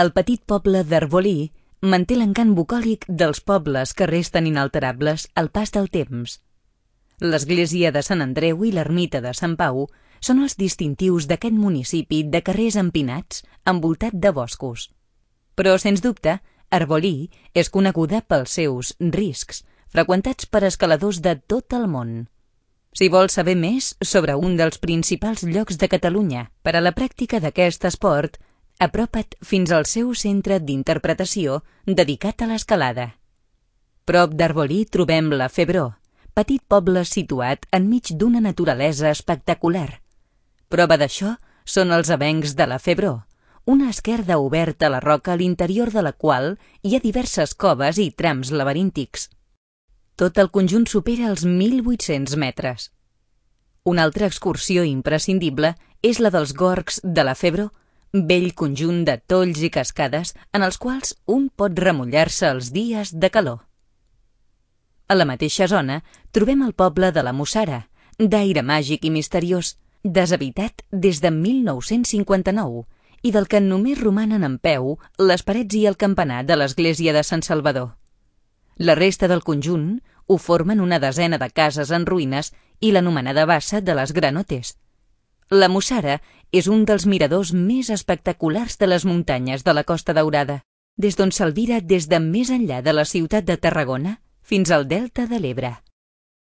El petit poble d'Arbolí manté l'encant bucòlic dels pobles que resten inalterables al pas del temps. L'església de Sant Andreu i l'ermita de Sant Pau són els distintius d'aquest municipi de carrers empinats envoltat de boscos. Però, sens dubte, Arbolí és coneguda pels seus riscs, freqüentats per escaladors de tot el món. Si vols saber més sobre un dels principals llocs de Catalunya per a la pràctica d'aquest esport, apropa't fins al seu centre d'interpretació dedicat a l'escalada. Prop d'Arbolí trobem la Febró, petit poble situat enmig d'una naturalesa espectacular. Prova d'això són els avencs de la Febró, una esquerda oberta a la roca a l'interior de la qual hi ha diverses coves i trams laberíntics. Tot el conjunt supera els 1.800 metres. Una altra excursió imprescindible és la dels Gorgs de la Febró, vell conjunt de tolls i cascades en els quals un pot remullar-se els dies de calor. A la mateixa zona trobem el poble de la Mussara, d'aire màgic i misteriós, deshabitat des de 1959 i del que només romanen en peu les parets i el campanar de l'església de Sant Salvador. La resta del conjunt ho formen una desena de cases en ruïnes i l'anomenada bassa de les Granotes. La Mussara és un dels miradors més espectaculars de les muntanyes de la Costa Daurada, des d'on s'alvira des de més enllà de la ciutat de Tarragona fins al delta de l'Ebre.